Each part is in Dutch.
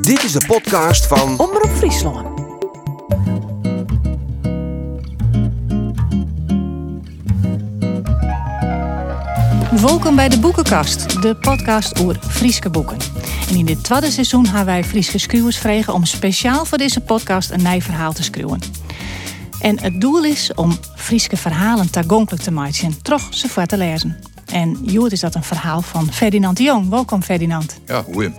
Dit is de podcast van Omroep Friesland. Welkom bij de Boekenkast, de podcast over Frieske boeken. En in dit tweede seizoen hebben wij Frieske schrijvers vregen om speciaal voor deze podcast een nieuw verhaal te schrijven. En het doel is om Frieske verhalen toegankelijk te maken en toch ze voor te lezen. En Joert is dat een verhaal van Ferdinand de Jong. Welkom Ferdinand. Ja, goeie.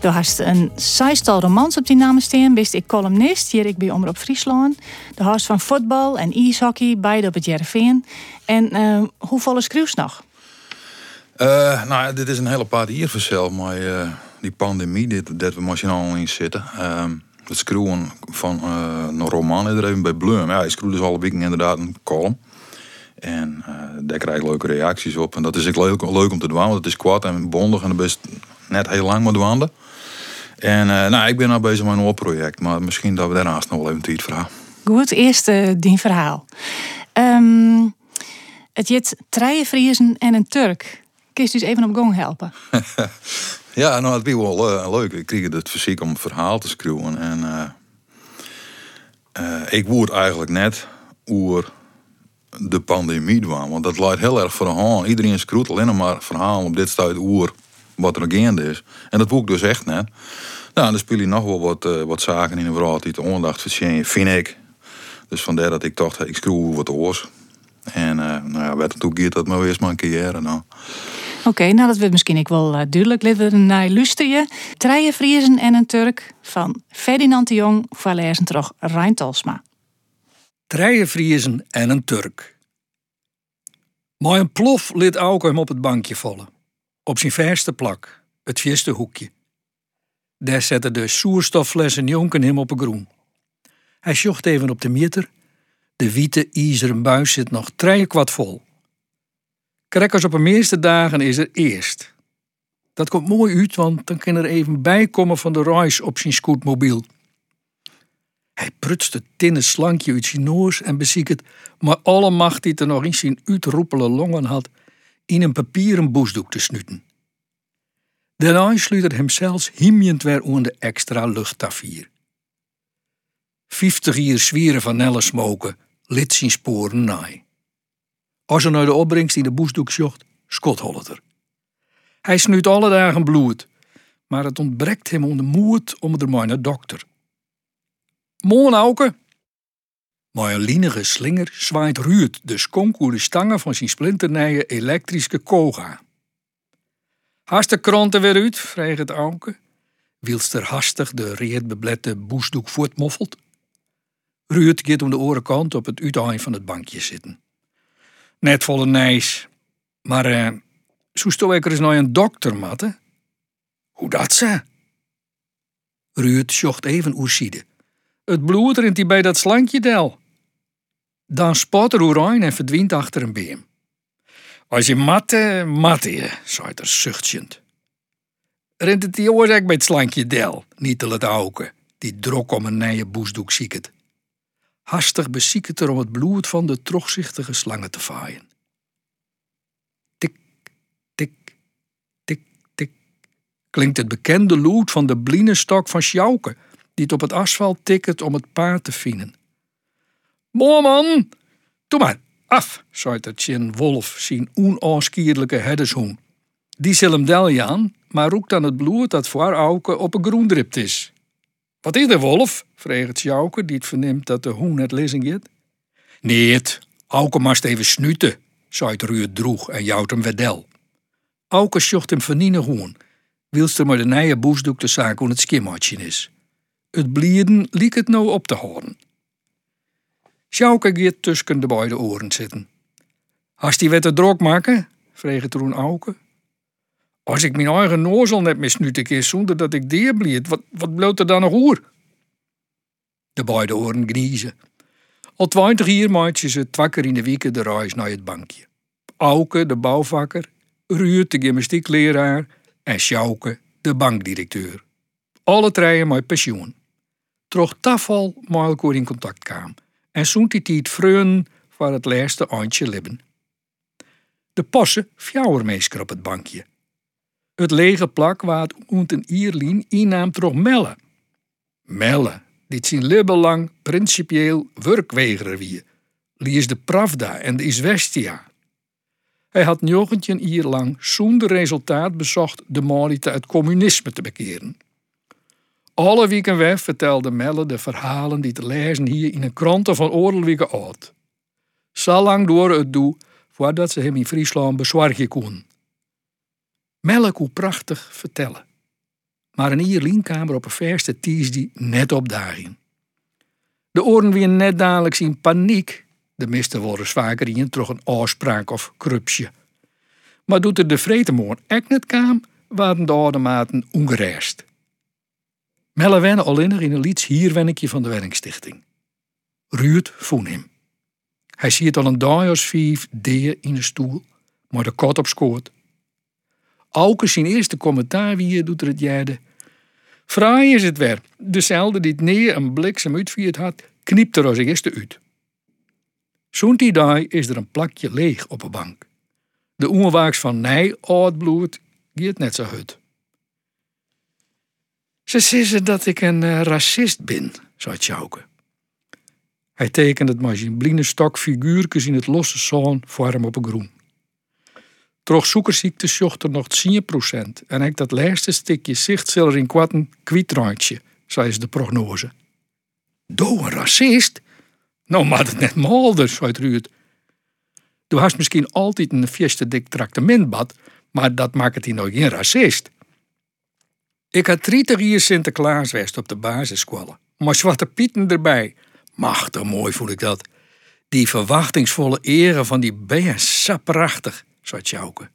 Du hast een zestal romans op die namen staan. Bist ik columnist hier ik bij Omroep Friesland. De host van voetbal en ijshockey, beide op het Jereveen. En uh, hoe volle schreeuws nog? Uh, nou, dit is een hele paar hier maar uh, die pandemie, dit, dat we machinaal in zitten. Uh, het schreeuwen van een roman er even bij Bloem. Ja, ik schreeuw dus alle weken inderdaad een column. En daar krijg ik leuke reacties op. En dat is ik leuk, leuk om te doen, want het is kwad en bondig en dat best net heel lang moet doen. En nou, ik ben nou bezig met een project, maar misschien dat we daarnaast nog wel even iets vragen. Goed, eerst uh, die verhaal. Um, het jet Friesen en een Turk. Kun je dus even op gang helpen? ja, nou, het is wel uh, leuk. Ik kreeg het fysiek om een verhaal te schrijven. En uh, ik word eigenlijk net over de pandemie doen. Want dat leidt heel erg voor. Iedereen schreeuwt alleen maar verhalen op dit stuit over wat er gaande is. En dat boek dus echt net. Nou, dan speel je nog wel wat, uh, wat zaken in de wereld die de aandacht verdienen, vind ik. Dus vandaar dat ik dacht, ik schreeuw wat oors. En uh, nou ja, werd toen geert dat maar eerst maar een keer. Nou. Oké, okay, nou dat wordt misschien ik wel uh, duidelijk. Laten we naar luisteren. Treien Friesen en een Turk van Ferdinand de Jong, Vallezen terug Rijn Talsma. Treien Friesen en een Turk. Maar een plof liet ook hem op het bankje vallen. Op zijn verste plak, het vierste hoekje. Daar zette de soerstofflessen jonken hem op een groen. Hij zocht even op de meter. De witte ijzeren buis zit nog drie kwart vol. Krekkers op de meeste dagen is er eerst. Dat komt mooi uit, want dan kan er even bijkomen van de reis op zijn scootmobiel. Hij prutst het tinnen slankje uit zijn noos en beziek het, maar alle macht die er nog in zijn uitroepele longen had, in een papieren boesdoek te snuten. Daarna sluit hem zelfs himjend weer onder de extra luchttafier. Vijftig jaar zwieren van nelle smoken, lid zijn sporen naai. Als er naar de opbrengst in de boesdoek zocht, schot er. Hij snuit alle dagen bloed, maar het ontbreekt hem om de moed om er maar naar dokter. Mooi Maar een linige slinger zwaait Ruud de skonkoere stangen van zijn splinternije elektrische koga. Hast kranten weer uit? vreeg het auke, wielst er hastig de reetbeblette boesdoek voortmoffelt. Ruud gaat om de orenkant op het uiteind van het bankje zitten. Net volle nijs. Maar eh, zo ik er eens naar een dokter, matte. Hoe dat ze? Ruud zocht even oerside. Het bloed rent hij bij dat slankje del. Dan spot er oerijn en verdwijnt achter een beem. Als je matte, matte je, zei er zuchtjend. Rent het die oorzaak bij het slankje del, niet te het auken, die drok om een nije boesdoek zieket. Hastig bezieket er om het bloed van de trogzichtige slangen te vaaien. Tik, tik, tik, tik, klinkt het bekende lood van de blienenstok van Sjouke, die het op het asfalt tikkert om het paard te vinden. Mooi man, doe maar, af, zei het Chin Wolf, zijn onaanskierlijke herdershoen. Die zal hem deljan, maar roekt aan het bloed dat voor Auke op een groendript is. Wat is er, Wolf? vreeg het Sjouke, die het verneemt dat de hoen het lezing gaat. Nee, het, Auke mast even snuten, zei het Ruud droeg en jout hem wedel. Auke sjocht hem verniene hoen, wilst er maar de nije boesdoek de zaak hoe het skimmatje is. Het blieden liek het nou op te horen. Sjouke gaat tussen de beide oren zitten. Hast die wette drok maken? vreeg toen Auke. Als ik mijn eigen nozel net misnut keer zonder dat ik die bliet, wat, wat bloot er dan nog oer? De beide oren gniezen. Al twintig jaar maatje ze twakker in de week de reis naar het bankje. Auke, de bouwvakker, Ruud, de gymnastiekleraar en Sjouke, de bankdirecteur. Alle treien met pensioen. Troch tafel met elkaar in contact kwam en zoent die tijd vreun voor het laatste eindje libben. De posse fjouwermeesker op het bankje Het lege plak waar het een Ierlien innaam toch Melle. Melle, dit zijn libbelang principieel werkwegerer wie. Lies de Pravda en de Isvestia. Hij had nogentje een jaar lang resultaat bezocht de Malite het communisme te bekeren. Alle weken weg vertelde Melle de verhalen die te lezen hier in een kranten van oorlogweken oud. Zo lang door het doe voordat ze hem in Friesland bezorgen kon. Melle kon prachtig vertellen. Maar een Ierlienkamer op een verste ties die net opdagen. De oren weer net dadelijk in paniek. De meeste worden vaker in toch een afspraak of krupsje. Maar doet er de vretemoorn echt net kwam, waren de oude maten ongereist. Melle wennen in een lieds hier wennekje van de Werkstichting. Ruud voen hem. Hij ziet al een dag als vijf deeën in de stoel, maar de kot op skoot. Auke zijn eerste commentaar wie doet er het jade. Fraai is het weer. Dezelfde die het neer een bliksem uitviert had, kniept er als eerste uit. Zo'n dag is er een plakje leeg op een bank. De onwaaks van nij bloed gaat net zo goed. Ze zeggen dat ik een uh, racist ben, zei Tjauke. Hij tekent het maar zijn stok figuurtjes in het losse zon voor hem op een groen. Troch zoekerziekte zocht er nog 10% en ik dat laatste stukje zicht in kwatten kwietrandje, zei ze de prognose. Doe een racist? Nou, maar het net molder, zei Ruud. Du hast misschien altijd een fieste dik tractementbad, maar dat maakt het hier nog geen racist. Ik had 30 jaar Sinterklaas west op de basisschool. Maar Zwarte Pieten erbij. Machtig mooi voel ik dat. Die verwachtingsvolle ere van die zo prachtig, zei Tjauke.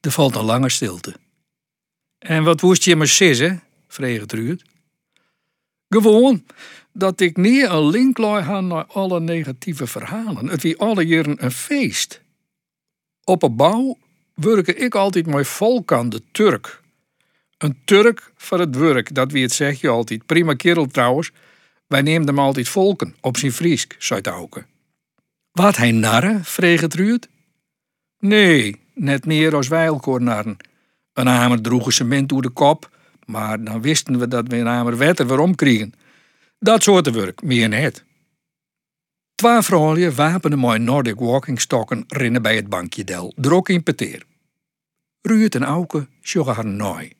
Er valt een lange stilte. En wat woest je maar sissen? vreeg het Ruud. Gewoon dat ik niet een link had naar alle negatieve verhalen. Het wie alle jaren een feest. Op een bouw werk ik altijd met Volkan de Turk. Een Turk voor het werk, dat wie het zeg je altijd. Prima kerel trouwens. Wij nemen hem altijd volken, op zijn Friesk, zei Auke. Wat hij narren, vreeg het Ruud. Nee, net meer als wij elkaar narren. Een hamer droegen cement door de kop, maar dan wisten we dat we een hamer wetter weer omkriegen. Dat soort werk, meer net. Twee vrouwen wapenen met Nordic walking stokken rennen bij het bankje del, drok in peteer. Ruud en Auke sjoggen haar nooi.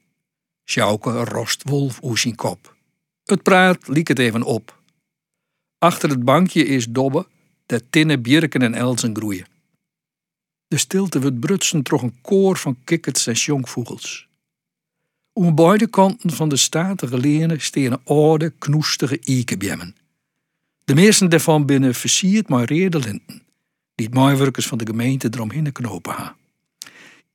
Sjouke rost wolf kop. Het praat liek het even op. Achter het bankje is Dobbe, dat tinnen bierken en elzen groeien. De stilte wordt brutsen troch een koor van kikkets en jonkvogels. Om beide kanten van de statige lenen steen oude, knoestige ekenbjemmen. De meesten daarvan binnen versierd met redelinten, die het van de gemeente eromheen knopen ha.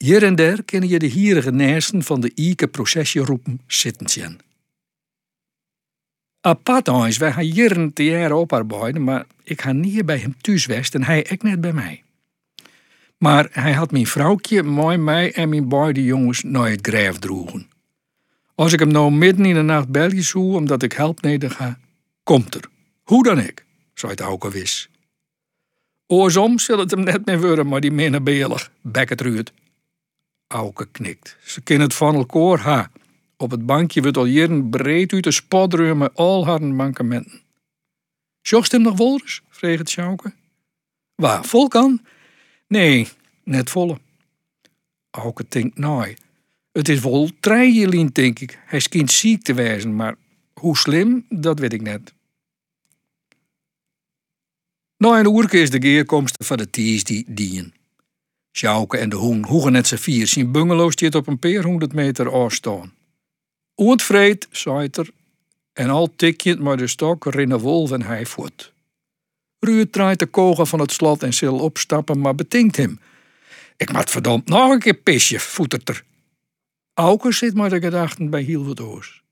Hier en daar kennen je de hierige nijsten van de Ike processie roepen zitten. Apart is, wij gaan jaren te jaren oparbeiden, maar ik ga niet bij hem thuis west en hij ook net bij mij. Maar hij had mijn vrouwtje, mooi mij en mijn beide jongens naar het droegen. Als ik hem nou midden in de nacht belje zoe omdat ik help neder ga, komt er. Hoe dan ik, zei het ook wis. Oorsom zal het hem net meer worden, maar die beelig, bek het ruurt. Auke knikt. Ze kennen het van elkaar ha. Op het bankje wordt al jaren breed uit de spotdeur met al haar mankementen. Zocht hem nog wolres? vreeg het. Waar, vol kan? Nee, net volle. Auke denkt nou. Het is wel treijelien, denk ik. Hij schijnt ziek te wijzen, maar hoe slim, dat weet ik net. Nou, een oerke is de geerkomst van de ties die dien. Sjouke en de hoen hoegen net z'n vier. Zijn bungalow stiet op een paar honderd meter afstand. Ontvreed, zei er, en al tikje maar de stok rinnen wolf en hij voet. Ruud draait de kogel van het slot en zal opstappen, maar betinkt hem. Ik moet verdomd nog een keer pisje, voetert er. Auke zit maar de gedachten bij heel oors.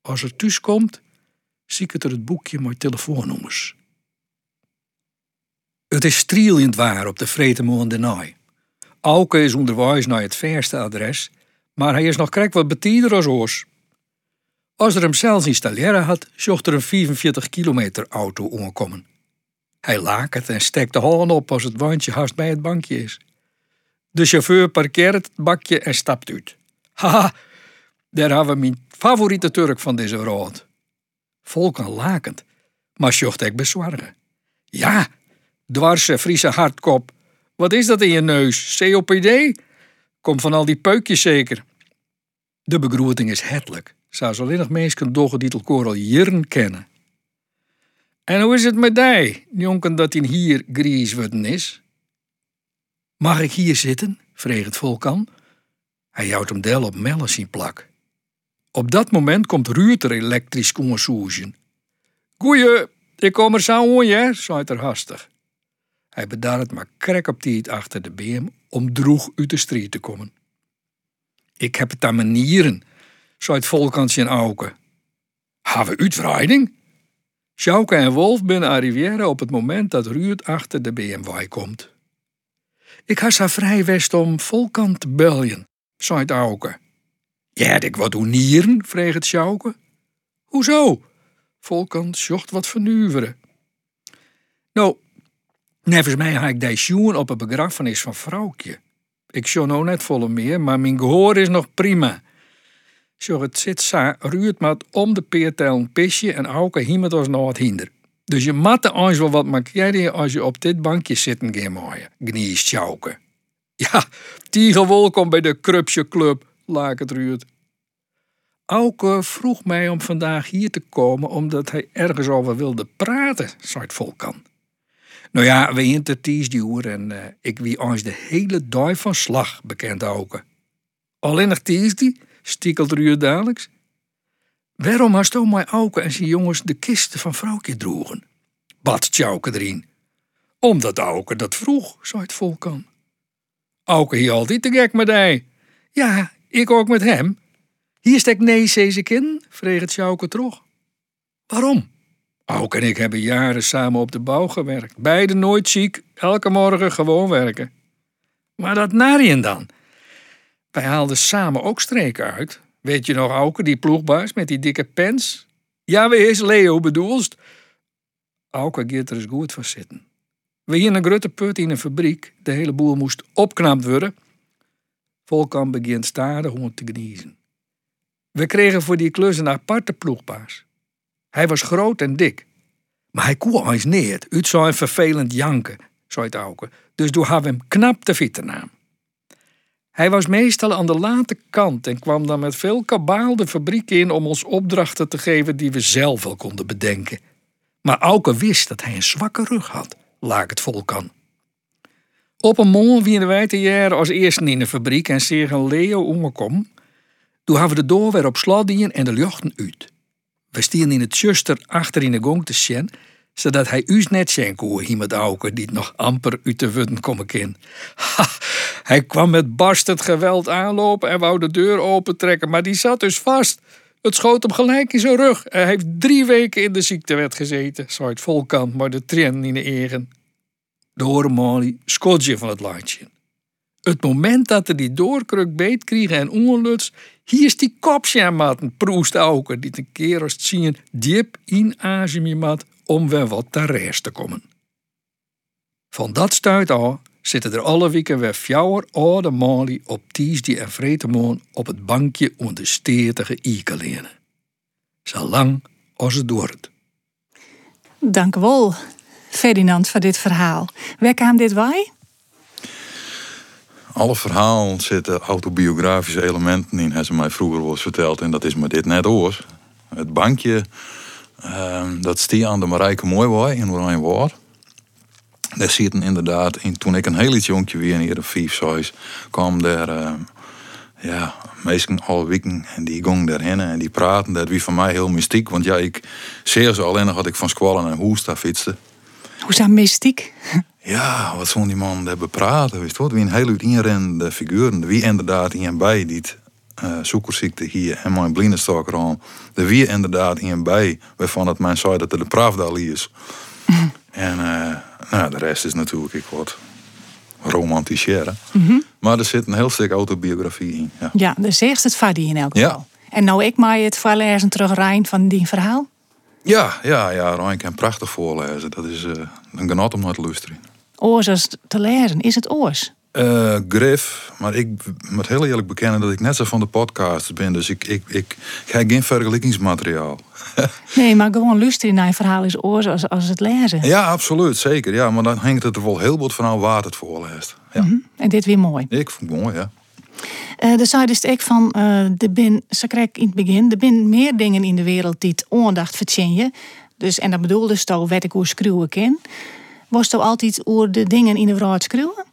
Als er thuis komt, zie ik er het boekje met telefoonnummers. Het is strielend waar op de Vretemoon de Naai. Auke is onderwijs naar het verste adres, maar hij is nog krek wat betieder als oors. Als er hem zelfs installeren had, zocht er een 45 kilometer auto omgekomen. Hij lakert en steekt de handen op als het wandje haast bij het bankje is. De chauffeur parkeert het bakje en stapt uit. Haha, daar hebben we mijn favoriete Turk van deze rood. Volkan lakend, maar sjocht ik bezwargen. Ja, dwarse Friese hardkop. Wat is dat in je neus? COPD? Komt van al die peukjes zeker. De begroeting is hertelijk. Zou alleen nog mensen doggen die elkaar al kennen. En hoe is het met die, jonken dat hij hier gries worden is? Mag ik hier zitten? vreeg het volkan. Hij houdt hem del op mellen zien plak. Op dat moment komt Ruurter elektrisch komen soezen. Goeie, ik kom er zo aan je, zei er hastig. Hij bedaart maar krek op tijd achter de beem om droeg uit de street te komen. Ik heb het aan manieren, zei het volkantje in Auken. Hebben we uitvrijding? Sjouke en Wolf binnen arriveren op het moment dat Ruurt achter de BMW komt. Ik had haar vrij west om volkant te beljen, zei het Auken. Ja, ik wat nieren, vreeg het Sjouke. Hoezo? Volkant zocht wat vernuveren. Nou, nevens mij ga ik die sjoen op een begrafenis van vrouwtje. Ik show nou net volle meer, maar mijn gehoor is nog prima. Zo het zit sa, ruurt maar om de peertel een pisje en auke hiemet ons nog wat hinder. Dus je matte eens wel wat markeren als je op dit bankje zitten gaat mooien. Gniest sjouken. Ja, Tiegerwol komt bij de Krupsje Club, laat het ruurt. Auke vroeg mij om vandaag hier te komen omdat hij ergens over wilde praten, zei Volkan. Nou ja, we intertiesduur en uh, ik wie ons de hele dag van slag bekend Auke. Alleen nog die stiekelt Ruud dadelijks. Waarom hast u mij Auke en zijn jongens de kisten van vrouwtje droegen? Bad Tjauke erin. Omdat Auke dat vroeg, zei het Volkan. Auke hier altijd te gek met hij. Ja, ik ook met hem. Hier stek nee, zezekin, vreeg het Tjauke terug. Waarom? Auke en ik hebben jaren samen op de bouw gewerkt. Beide nooit ziek, elke morgen gewoon werken. Maar dat Narien dan? Wij haalden samen ook streken uit. Weet je nog, Auke, die ploegbaas met die dikke pens? Ja, we is Leo bedoelst. Auke gaat er eens goed van zitten. We hier een grote put in een fabriek. De hele boel moest opknapt worden. Volkan begint stadig om te geniezen. We kregen voor die klus een aparte ploegbaas. Hij was groot en dik. Maar hij koe eens neer. Uit zo'n vervelend janken, zei het Auke. Dus hebben we hem knap de vieternaam. Hij was meestal aan de late kant en kwam dan met veel kabaal de fabriek in om ons opdrachten te geven die we zelf wel konden bedenken. Maar Auke wist dat hij een zwakke rug had, laat het vol kan. Op een morgen wie wij te jaren als eerste in de fabriek en zeggen Leo omgekom. Toen hebben we de deur weer op slot en de luchten uit. We in het zuster achter in de gong te zien zodat hij us net zijn koe iemand auken die nog amper uit de wudden komen kan. hij kwam met barstend geweld aanlopen en wou de deur opentrekken, maar die zat dus vast. Het schoot hem gelijk in zijn rug. Hij heeft drie weken in de ziektewet gezeten, zei het volkant, maar de tren in de egen. De horen skotje van het landje. Het moment dat er die doorkruk beet kregen en ongeluts, hier is die kopsjamatten proest auken, die een keer als zien diep in mat om weer wat te reis te komen. Van dat stuit al zitten er alle weken weer fjouwer oude mali op tiesdie en vretemoon op het bankje onder steertige ikelenen. Zo lang als het doort. Dank wel, Ferdinand, voor dit verhaal. Waar kwam dit wij? Alle verhalen zitten autobiografische elementen in, hebben ze mij vroeger eens verteld. En dat is me dit net oors. Het bankje Ehm, dat stie aan de Marijke Mooiwaai in Oranje. Daar zitten inderdaad, in, toen ik een heel iets jonkje weer hier de vijf zois, kwam daar uh, ja, meestal alle weken en die gong daarheen en die praten. Dat wie van mij heel mystiek, want ja, ik zeer ze alleen nog had ik van squallen en hoesta. Hoe is dat mystiek? Ja, wat zo'n die man daar bepraten, wist wat? Wie een hele inrende figuren, wie inderdaad in bij die uh, suikerziekte hier en mijn blindenstok aan. Er wie inderdaad in bij waarvan het mijn zei dat er de pravda is. En uh, nou, de rest is natuurlijk ik wat romantiseren. Mm Maar er zit een heel stuk autobiografie in. Ja, ja dus eerst het Fadi in elk geval. Ja. En nou ik maar het voorlezen terug Rijn van die verhaal? Ja, ja, ja, Rijn kan prachtig voorlezen. Dat is uh, een genot om naar te luisteren. Oors te lezen, is het oors? Eh Griff, maar ik moet heel eerlijk bekennen dat ik net zo van de podcast ben. Dus ik, ik, ik ga geen vergelijkingsmateriaal. Nee, maar gewoon luisteren naar een verhaal is oor als, als het lezen. Ja, absoluut, zeker. Ja, maar dan hangt het er wel heel wat van waar het voorleest. Ja, Mhm. En dit weer mooi. ik vond het mooi, ja. Eh de zei dus ik van, eh er bin, ze kreeg in het begin, er bin meer dingen in de wereld die het aandacht verdienen. Dus, en dat bedoelde dus toch, werd ik hoe schreeuwen ken. Was toch altijd oer de dingen in de wereld schreeuwen?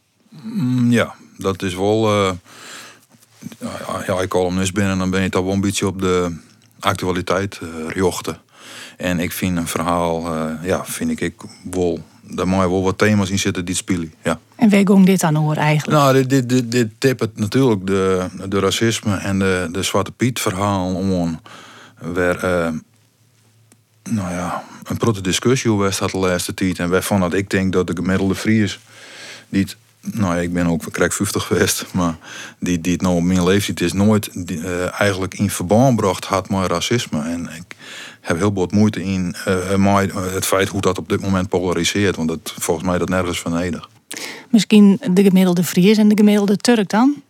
Mm, Ja, dat is wel. eh ja, ik columnist ben en dan ben je toch wel een beetje op de actualiteit rjochten. En ik vind een verhaal, eh, ja, vind ik, ik wel. Daar moet je wel wat thema's in zitten die spelen. Ja. En waar ging dit aan hoor eigenlijk? Nou, dit, dit, dit, dit tippet natuurlijk de, de racisme en de, de Zwarte Piet verhaal om. Waar, nou ja, een grote discussie over had de laatste tijd. En waarvan dat ik denk dat de gemiddelde Fries, die het, nou ja, ik ben ook krijg 50 geweest, maar die, die het nou op mijn leeftijd is, nooit die, eh, eigenlijk in verband gebracht had met racisme. En ik heb heel wat moeite in eh, met het feit hoe dat op dit moment polariseert. Want dat, volgens mij dat nergens vernedig. Misschien de gemiddelde Fries en de gemiddelde Turk dan?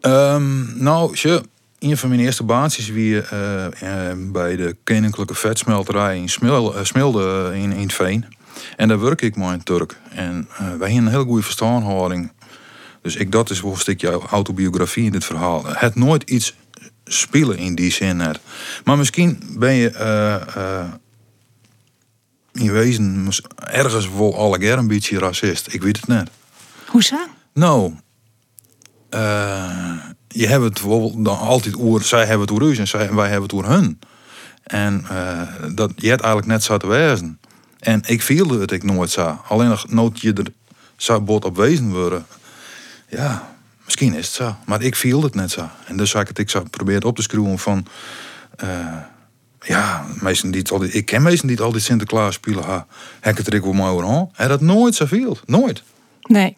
Ehm, nou, je, een van mijn eerste baantjes wie eh, eh, bij de Koninklijke Vetsmelterij in eh, Smilde in, in Veen. En daar werk ik maar in Turk. En wij hebben een hele goede verstaanhouding. Dus ik, dat is wel een stukje autobiografie in dit verhaal. Het nooit iets spelen in die zin net. Maar misschien ben je in wezen ergens wel allegaar een beetje racist. Ik weet het net. Hoezo? Nou, eh, je hebt het bijvoorbeeld dan altijd oer, zij hebben het oer en zij, wij hebben het oer hun. En eh, dat je het eigenlijk net zo te wezen. En ik voelde het ik nooit zo. Alleen nog nood je er zou bot op wezen worden. Ja, misschien is het zo. Maar ik viel het net zo. En dus had ik het ik zou proberen op te schroeven van. eh, ja, meesten die ik ken meesten die het altijd Sinterklaas spelen. Ha, ik het er over aan. Hij dat nooit zo viel. Nooit. Nee.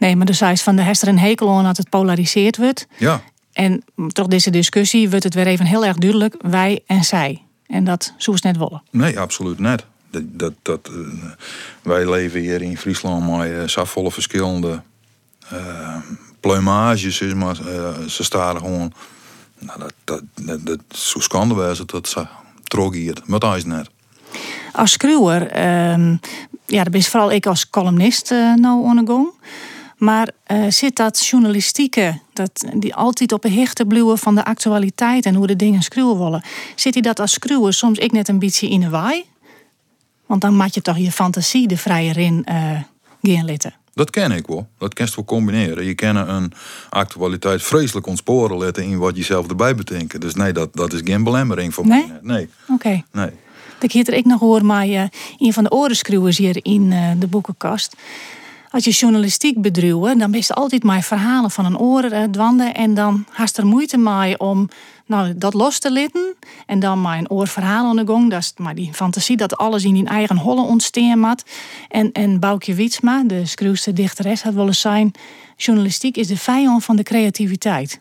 Nee, maar de zei van de hester en hekel aan dat het polariseerd wordt. Ja. En toch deze discussie wordt het weer even heel erg duidelijk. Wij en zij. En dat zoest net wollen. Nee, absoluut net. Dat, dat, dat, eh, wij leven hier in Friesland met uh, volle verschillende eh pluimages, is maar eh, ze staan gewoon. Nou, dat, dat, dat, dat zo schandalig dat ze trog hier. Maar dat is net. Als schreeuwer, ehm, ja, dat is vooral ik als columnist nou aan de gang. Maar eh, zit dat journalistieke, dat, die altijd op de hechte bluwen van de actualiteit en hoe de dingen schreeuwen willen, zit hij dat als schreeuwer soms ik net een beetje in de waai? Want dan maak je toch je fantasie de vrije in eh gaan litten. Dat ken ik wel. Dat kan je wel combineren. Je kan een actualiteit vreselijk ontsporen letten in wat je zelf erbij bedenkt. Dus nee, dat, dat is geen belemmering voor Nee? mij. Nee, Oké. nee. Ik hier ik nog hoor, maar eh, een van de orenschreeuwers hier in de boekenkast. Als je journalistiek bedruwen, dan ben je altijd maar verhalen van een uh, dwanden. En dan haast er moeite mee om nou, dat los te litten. En dan maar een oor verhaal aan de. Dat is maar die fantasie dat alles in die eigen holle ontstaan moet. En, en Boukje Wietsma, de schreeuwste dichteres, had willen zijn... journalistiek is de vijand van de creativiteit.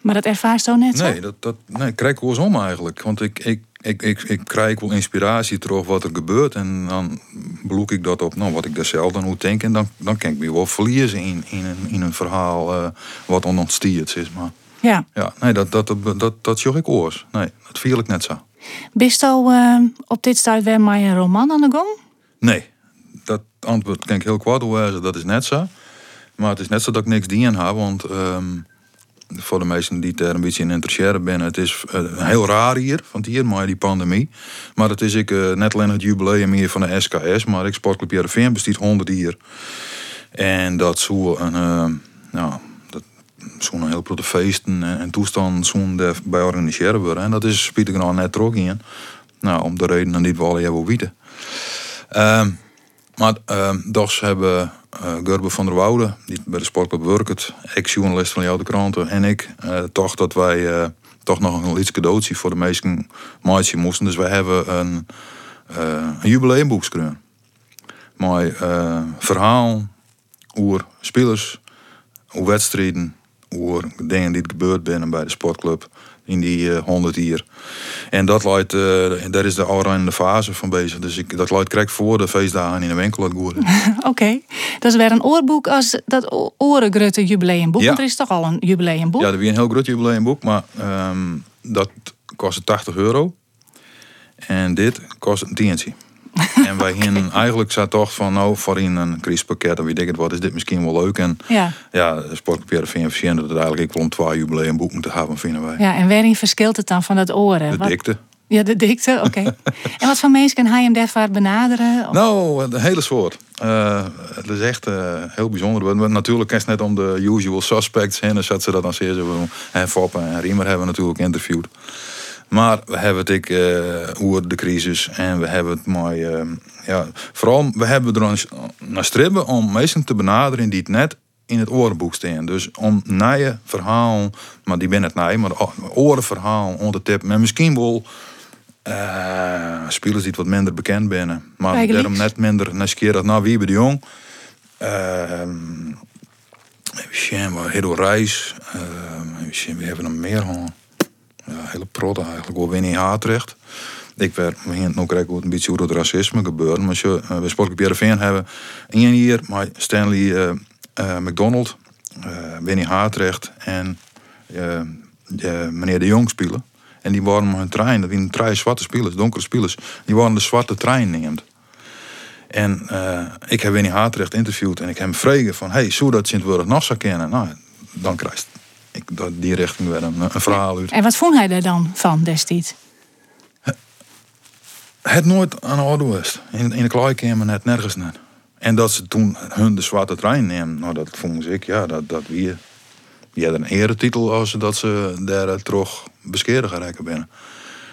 Maar dat ervaart zo net zo? Nee, dat, dat nee, krijg ik wel eens om eigenlijk. Want ik, ik, ik, ik, ik krijg wel inspiratie terug wat er gebeurt. En dan bloek ik dat op nou, wat ik daar zelf dan hoe denk. En dan, dan kan ik me wel verliezen in, in, een, in een verhaal eh, wat ononstiert is. Maar Ja. ja, nee, dat, dat, dat, dat, dat ik oors. Nee, dat viel ik net zo. Bist al eh, op dit stuit weer maar een roman aan de gang? Nee, dat antwoord kan ik heel kwaad. Dat is net zo. Maar het is net zo dat ik niks die aan heb. Want ehm, voor de mensen die er een beetje in interesseren het is eh, heel raar hier, want hier, maar die pandemie. Maar het is ik eh, net alleen het jubileum hier van de SKS, maar ik Sportclub Heerenveen bestiet 100 hier. En dat zo een, eh, nou, zo'n heel grote feesten en, en toestanden zo'n bij organiseren worden. En dat is spietig nou net trok in. Nou, om de redenen die we al hebben weten. Ehm, maar ehm dus hebben eh Gerbe van der Woude, die bij de sportclub werkt, ex-journalist van de Kranten, en ik, eh, toch dat wij eh, toch nog een iets cadeautje voor de meesten maatje moesten. Dus wij hebben een, een jubileumboek geschreven. Mooi verhaal over spelers, over wedstrijden, over dingen die er gebeurd binnen bij de sportclub. In die eh, 100 jaar. En dat leidt, eh, daar is de oranje fase van bezig. Dus ik, dat leidt krijg voor de feestdagen in de winkel Goeren. Oké, dat is weer een oorboek als dat o- Oregrutte jubileumboek. Ja. Want er is toch al een jubileumboek? Ja, er weer een heel groot jubileumboek, maar ehm, dat kostte 80 euro. En dit kost een tientje. En wij gingen eigenlijk zo toch van, nou, voor in een crisispakket en weet ik het wat, is dit misschien wel leuk. En Ja. ja, Sportpapier VNVC dat het eigenlijk ik wel om twee jubileumboek moeten hebben, vinden wij. ja, en waarin verschilt het dan van dat oren? De Wat- dikte. Ja, de dikte, oké. en wat voor mensen kan hij hem daarvoor benaderen? Of- Nou, een hele soort. Eh, het is echt eh, heel bijzonder. Natuurlijk is het net om de usual suspects heen. Dus dat ze dat dan zeer zo. En Foppen en Riemer hebben natuurlijk interviewd. Maar we hebben het ik eh over de crisis. En we hebben het mooi. eh, ja, vooral, we hebben er ons naar stribben om mensen te benaderen die het net in het orenboek staan. Dus om nieuwe verhaal, maar die ben het nij, maar orenverhaal onder tippen. En misschien wel eh, spelers die het wat minder bekend binnen. Maar Eigenlijk. daarom net minder nieuwsgierig naar wie bij de jong. Ehm even zien, Reis. Zien, we hebben hem meer gewoon. Hele protte eigenlijk. Wel Winnie Haatrecht. Ik werd ook ook een beetje hoe het racisme gebeurt. Maar je, bij Sportclub Heerenveen hebben één hier, maar Stanley eh, eh, McDonald, eh, Winnie Haatrecht en eh, eh, meneer De Jong spelen. En die waren hun trein, dat waren drie zwarte spelers, donkere spelers. Die waren de zwarte trein neemt. En eh, ik heb Winnie Haatrecht interviewd en ik heb hem vregen van... hey, zou dat Sint-Wurg nog zou kennen? Nou, dan krijgt ik dat die richting weer een, een verhaal uit. En wat vond hij er dan van destijds? Het nooit aan de orde was. In, in de kleikamer net nergens net. En dat ze toen hun de zwarte trein nemen, nou dat vond ik, ja, dat, dat wie. Die hadden een eretitel als dat ze daar toch bescheren geraken binnen.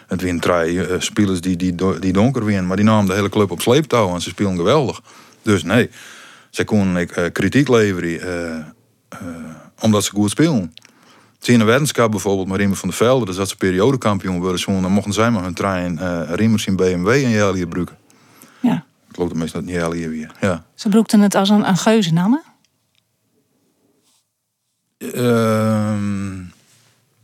Het drie eh, spelers die, die, die donker winnen, maar die namen de hele club op sleeptouw en ze spelen geweldig. Dus nee, ze konden ik, eh, kritiek leveren eh, omdat ze goed spelen. Zie een weddenschap bijvoorbeeld Riemer van der Velde, dus dat ze periodekampioen worden, zo, dan mochten zij maar hun trein uh, Riemers in BMW en Jelly gebruiken. Ja. Ik geloof dat meestal dat Jelly weer. Ja. Ze broekten het als een, een geuzennamen. Ehm,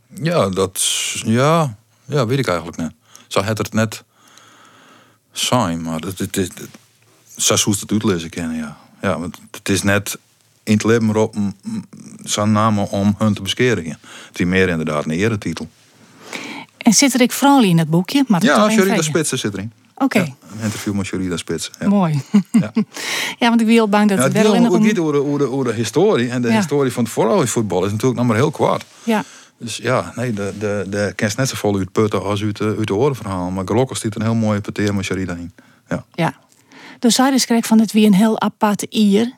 ja, dat ja, ja, weet ik eigenlijk niet. Zo had het net zijn, maar het, het, het, het, zou het uitlezen kennen, ja. Ja, want het is net in het leven mm, zijn namen om hun te bescheren. Het is meer inderdaad een eretitel. En zit er ik Frawley in het boekje? Maar dat Ja, vrije. Spitsen zit erin. Oké, Ja, een interview met Sherida Spitsen. Ja. mooi. Ja. ja, want ik ben heel bang dat het wel over de, over, de, over de historie. En de historie van het vrouwenvoetbal is natuurlijk nog maar heel kwaad. Ja, Dus ja, nee, de, de, de kenst net zo vol uit putten als uit, de- uit de orenverhaal. Maar gelukkig zit een heel mooie peteer met Sherida in. Ja. ja. Dus zij dus kreeg van het wie een heel apart ier.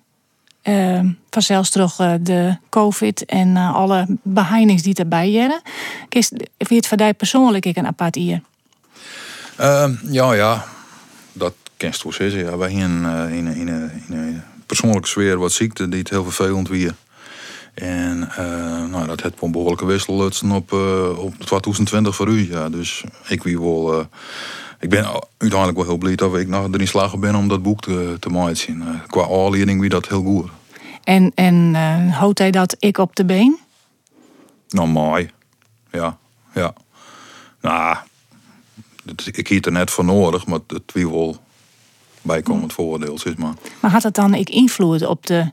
Ehm vanzelfs toch eh, de covid en eh, alle beheinings die erbij waren. Kist, wie het voor jou persoonlijk ik een apart ier? Ehm, ja, ja, dat kenst wel zeggen. Ja, wij hier in, eh, in, in, in, een persoonlijke sfeer wat ziekte die het heel vervelend weer. En nou, dat heeft een behoorlijke wissellutsen op, op 2020 voor u. Ja. Dus ik wie wel. Ik ben uiteindelijk wel heel blij dat ik nog erin slagen ben om dat boek te, te maken. Eh, qua aanleiding wie dat heel goed. En, en eh houdt hij dat ik op de been? Nou, mooi. Ja, ja. Nou, ik hiet er net voor nodig, maar het wie wel bijkomend voordeel is maar. Maar had het dan ik invloed op de...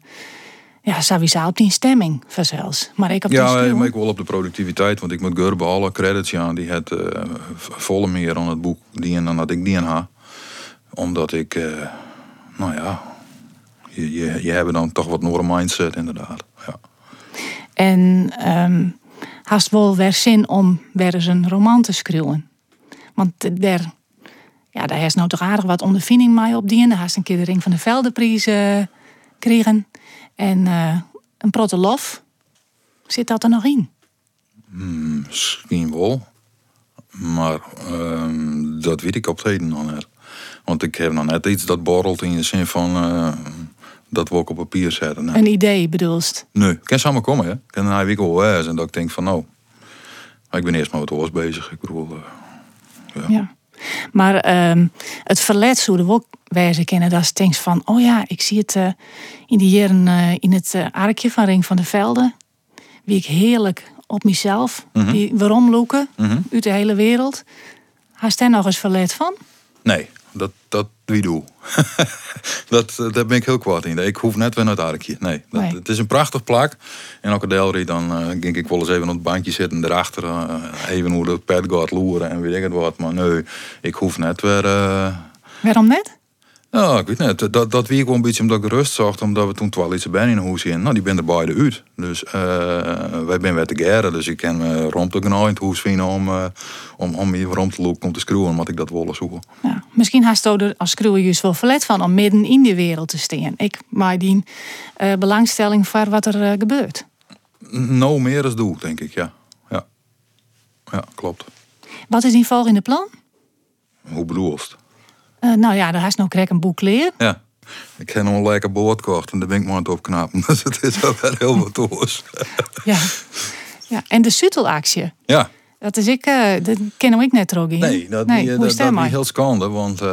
Ja, sowieso op die stemming vanzelfs. Maar ik op die Ja, schreeuw. maar ik wel op de productiviteit, want ik moet Gurbe alle credits ja, die het eh, volle meer aan het boek die en dan had ik die en haar. Omdat ik, eh, nou ja, je, je, je hebt dan toch wat meer mindset inderdaad. Ja. En ehm haast wel weer zin om weer eens een roman te schreeuwen. Want daar, ja, daar is nou toch aardig wat ondervinding mee op die. Daar haast een keer de Ring van de Veldeprijs eh kregen. En eh, een protte lof. Zit dat er nog in? Misschien wel. Maar ehm, dat weet ik op het heden nog net. Want ik heb nog net iets dat borrelt in de zin van eh, dat we ook op papier zetten. Nee, Een idee bedoelst. nee. ik kan samen komen, hè. Ik kan een week wel en dat ik denk van nou, maar ik ben eerst maar wat oors bezig. Ik bedoel, eh, Ja. Maar ehm, het verlet zouden we ook wijzen kennen. Dat is denkt van, oh ja, ik zie het eh, in die jaren eh, in het eh, arkje van Ring van de Velden. Wie ik heerlijk op mezelf, die waarom loeken Mhm. uit de hele wereld. Haast daar nog eens verlet van? Nee, dat, dat wie doe. dat, eh, daar ben ik heel kwaad in. Ik hoef net weer naar het arkje. Nee, dat, Nee. het is een prachtig plak. En elke deelrit dan eh ging ik wel eens even op het bankje zitten. Daarachter eh, even hoe de pet gaat loeren en weet ik het wat. Maar nee, ik hoef net weer... eh, Waarom net? Ja, ik weet niet. Dat, dat wie gewoon een beetje omdat ik rust zocht. Omdat we toen twaalf iets bij in een huis in. Nou, die ben er beide uit. Dus eh, wij zijn weer te geren. Dus ik ken me rond te in het huis vinden om, eh, om, om hier rond te lopen, om te screwen. Omdat ik dat wilde zoeken. Ja, misschien haast er als schreeuwer juist wel verlet van om midden in die wereld te staan. Ik maak die eh, belangstelling voor wat er gebeurt. Nou meer als doe, denk ik, ja. Ja, ja klopt. Wat is die volgende plan? Hoe bedoelst? Eh, nou ja, daar is nog krek een boek leer. Ja. Ik heb nog een lekker boord gekocht en daar ben ik maar aan het opknappen. Dus het is wel heel wat. Ja. ja. En de Sutelactie. Ja, Dat is ik, eh dat ken ik net ook nee, dat, nee, die, hoe dat, is dat dat die maar? heel schande. Want eh,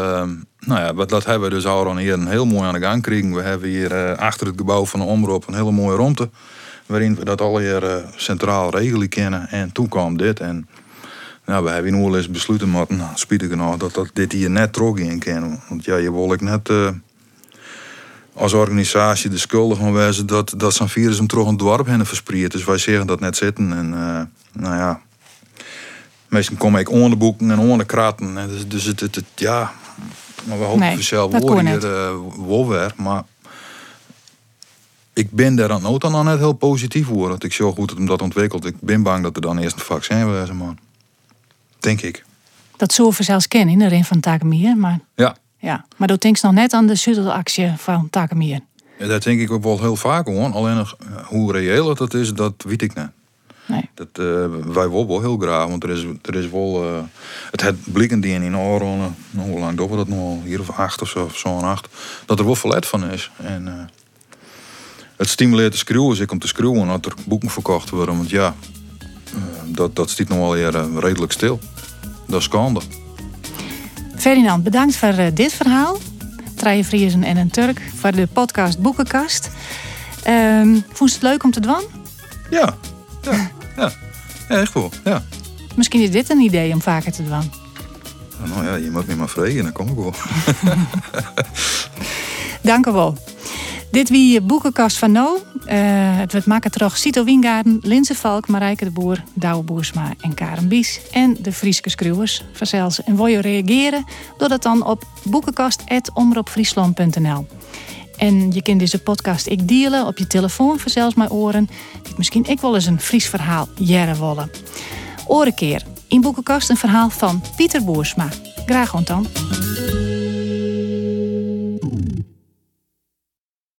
nou ja, wat- dat hebben we dus al hier een heel mooi aan de gang gekregen. We hebben hier eh, achter het gebouw van de Omroep een hele mooie ruimte. Waarin we dat al hier eh, centraal regelen kennen. En toen kwam dit. En nou, we hebben al eens besloten, maar nou, genoeg, dat, dat dit hier net terug in kan. Want ja, je wil ik net eh, als organisatie de schuldig van wezen dat, dat zo'n virus hem terug een dorp heen verspreid. Dus wij zeggen dat net zitten. En eh, nou ja, meestal kom ik onder boeken en onder kratten. En Dus, dus het, het, het- ja, maar we hopen Nee, dat wel hier eh, wel weer. Maar ik ben daar aan ook dan net heel positief voor. Dat ik zo goed het hem dat ontwikkelt. Ik ben bang dat er dan eerst een vaccin wezen, man. Denk ik. Dat zullen we zelfs kennen in de Ring van Takemier. Maar, Ja. ja. maar dat denkt nog net aan de Sutelactie van Takemier. Ja, Dat denk ik ook wel heel vaak hoor. Alleen nog, eh, hoe reëel dat is, dat weet ik niet. Nee. Dat, eh, wij willen wel heel graag, want er is, er is wel... eh, het het blikken die in Oren, nou, hoe lang doen we dat nog? al? Hier of acht of zo, of zo'n acht. Dat er wel verlet van is. En het stimuleert de schreeuwen, ik om te schreeuwen dat er boeken verkocht worden. Want ja, dat, dat stiet nog wel eh, redelijk stil. Dat is schande. Ferdinand, bedankt voor eh, dit verhaal. Treien Vriezen en een Turk voor de podcast Boekenkast. Ehm vond je het leuk om te doen? Ja, ja, ja. Ja, echt wel, ja. Misschien is dit een idee om vaker te doen. Nou ja, je moet me maar vragen, dan kom ik wel. Dank u wel. Dit wie je boekenkast van nou. Eh, het maken terug Cito Wiengaarden, Linse Valk, Marijke de Boer, Douwe Boersma en Karen Bies. En de Frieske Skruwers. Verzels. En wil je reageren? Doe dat dan op boekenkast.omroepfriesland.nl En je kunt deze podcast ik delen op je telefoon, verzels mijn oren. Die misschien ik wel eens een Fries verhaal jaren willen. Orenkeer. In boekenkast een verhaal van Pieter Boersma. Graag ontdaan.